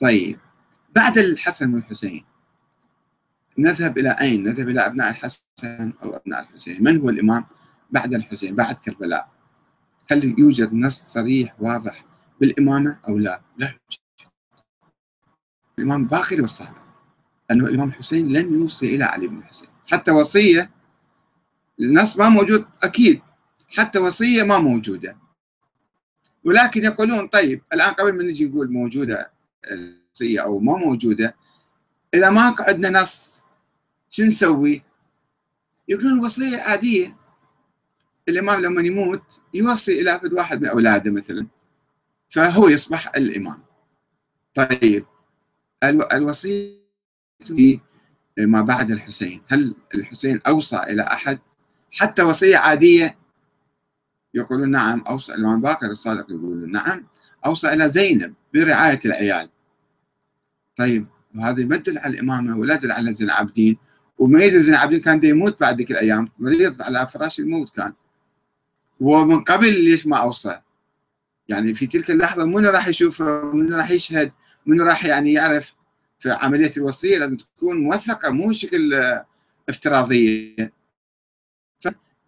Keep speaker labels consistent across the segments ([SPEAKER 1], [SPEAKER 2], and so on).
[SPEAKER 1] طيب. بعد الحسن والحسين نذهب إلى أين؟ نذهب إلى أبناء الحسن أو أبناء الحسين. من هو الإمام بعد الحسين بعد كربلاء؟ هل يوجد نص صريح واضح بالإمامة أو لا؟ لا الإمام الباقر والصادق أنه الإمام الحسين لم يوصي إلى علي بن الحسين. حتى وصية النص ما موجود أكيد. حتى وصية ما موجودة. ولكن يقولون طيب الآن قبل ما نجي نقول موجودة أو ما موجودة. إذا ما عندنا نص شو نسوي؟ يقولون الوصية عادية. الإمام لما يموت يوصي إلى فد واحد من أولاده مثلا فهو يصبح الإمام. طيب الوصية ما بعد الحسين. هل الحسين أوصى إلى أحد؟ حتى وصية عادية؟ يقولون نعم. أوصى الإمام باكر الصادق يقولون نعم. أوصى إلى زينب برعاية العيال. طيب وهذا يمدل على الإمامة ولا يدل على زين العابدين. يدري زين العابدين كان يموت بعد ذيك الأيام. مريض على فراش الموت كان. ومن قبل ليش ما أوصى؟ يعني في تلك اللحظة منو راح يشوف منو راح يشهد منو راح يعني يعرف في عملية الوصية لازم تكون موثقة مو شكل افتراضية.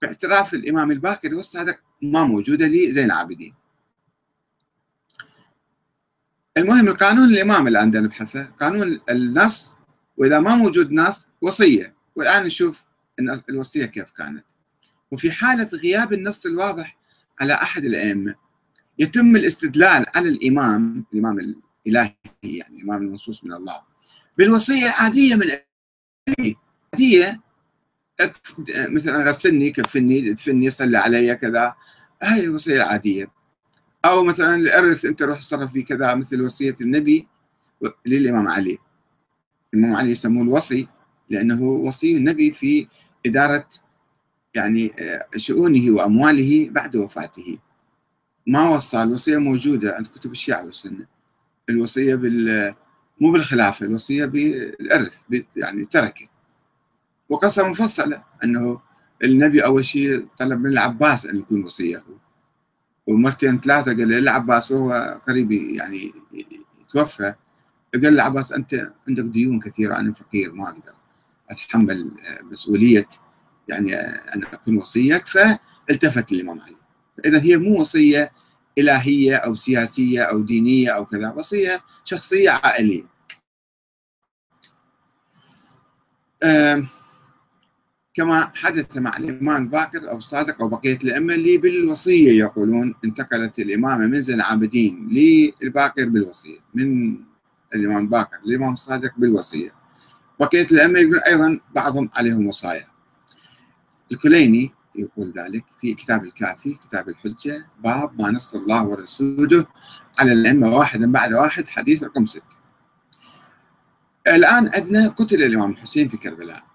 [SPEAKER 1] باعتراف الإمام الباكر والصادق ما موجودة لزين العابدين. المهم القانون الإمام اللي عندنا نبحثه قانون النص وإذا ما موجود نص وصية. والآن نشوف الوصية كيف كانت. وفي حالة غياب النص الواضح على أحد الأئمة يتم الاستدلال على الإمام الإمام الإلهي يعني الإمام المنصوص من الله بالوصية عادية من عادية مثلا غسلني كفني ادفني صلي علي كذا. هاي الوصية العادية. أو مثلا الإرث أنت روح تصرف فيه كذا مثل وصية النبي للإمام علي. الإمام علي يسموه الوصي لأنه وصي النبي في إدارة يعني آه، شؤونه وأمواله بعد وفاته. ما وصى الوصية موجودة عند كتب الشيعة والسنة. الوصية بال مو بالخلافة الوصية بالإرث يعني تركه. وقصة مفصلة أنه النبي أول شيء طلب من العباس أن يكون وصية ومرتين ثلاثة قال للعباس وهو قريب يعني يتوفى. قال للعباس أنت عندك ديون كثيرة أنا فقير ما أقدر أتحمل مسؤولية يعني أن أكون وصيك. فالتفت للإمام علي. إذا هي مو وصية إلهية أو سياسية أو دينية أو كذا وصية شخصية عائلية. كما حدث مع الإمام الباكر أو الصادق أو بقية الأئمة اللي بالوصية يقولون انتقلت الإمامة من زين العابدين للباكر بالوصية من الإمام الباكر للإمام الصادق بالوصية. بقية الأئمة يقولون أيضا بعضهم عليهم وصايا. الكليني يقول ذلك في كتاب الكافي كتاب الحجة باب ما نص الله ورسوله على الأئمة واحدا بعد واحد حديث رقم ستة. الآن عندنا قتل الإمام الحسين في كربلاء.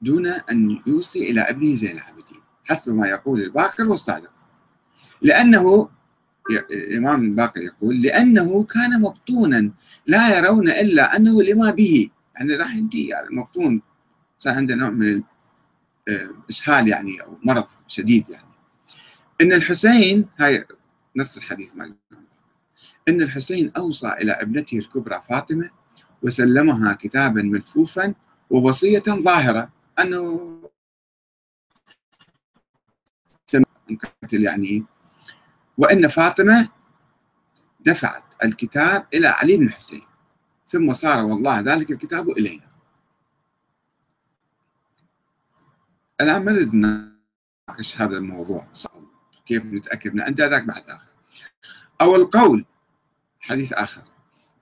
[SPEAKER 1] دون أن يوصي إلى ابنه زين العابدين. حسب ما يقول الباقر والصادق. لأنه الإمام الباقر يقول لأنه كان مبطونا لا يرون إلا أنه لما به. يعني راح ينتهي يعني مبطون. صار عنده نوع من الإسهال يعني أو مرض شديد يعني. إن الحسين هاي نص الحديث مال إن الحسين أوصى إلى ابنته الكبرى فاطمة وسلمها كتابا ملفوفا ووصية ظاهرة. انه يعني. وإن فاطمة دفعت الكتاب إلى علي بن الحسين ثم صار والله ذلك الكتاب إلينا. الآن ما نريد نناقش هذا الموضوع كيف نتأكد من عنده ذاك بعد آخر؟ أو القول حديث آخر.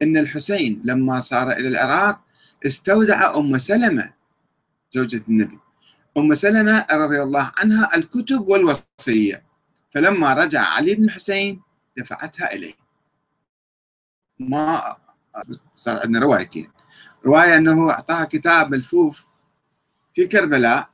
[SPEAKER 1] إن الحسين لما صار إلى العراق استودع أم سلمة زوجة النبي. أم سلمة رضي الله عنها الكتب والوصية. فلما رجع علي بن الحسين دفعتها إليه. ما صار عندنا روايتين رواية أنه أعطاها كتاب ملفوف في كربلاء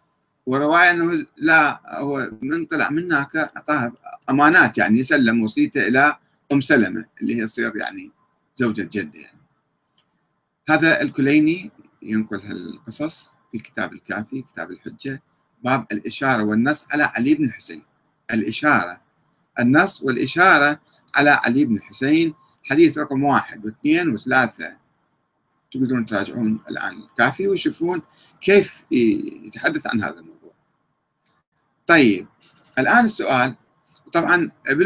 [SPEAKER 1] ورواية أنه لا هو من طلع من هناك أعطاها أمانات يعني يسلم وصيته إلى أم سلمة اللي هي تصير يعني زوجة جدة يعني. هذا الكليني ينقل هالقصص. في كتاب الكافي كتاب الحجة باب الإشارة والنص على علي بن الحسين. الإشارة النص والإشارة على علي بن الحسين حديث رقم واحد واثنين وثلاثة. تقدرون تراجعون الآن الكافي وتشوفون كيف يتحدث عن هذا الموضوع. طيب الآن السؤال طبعا ابن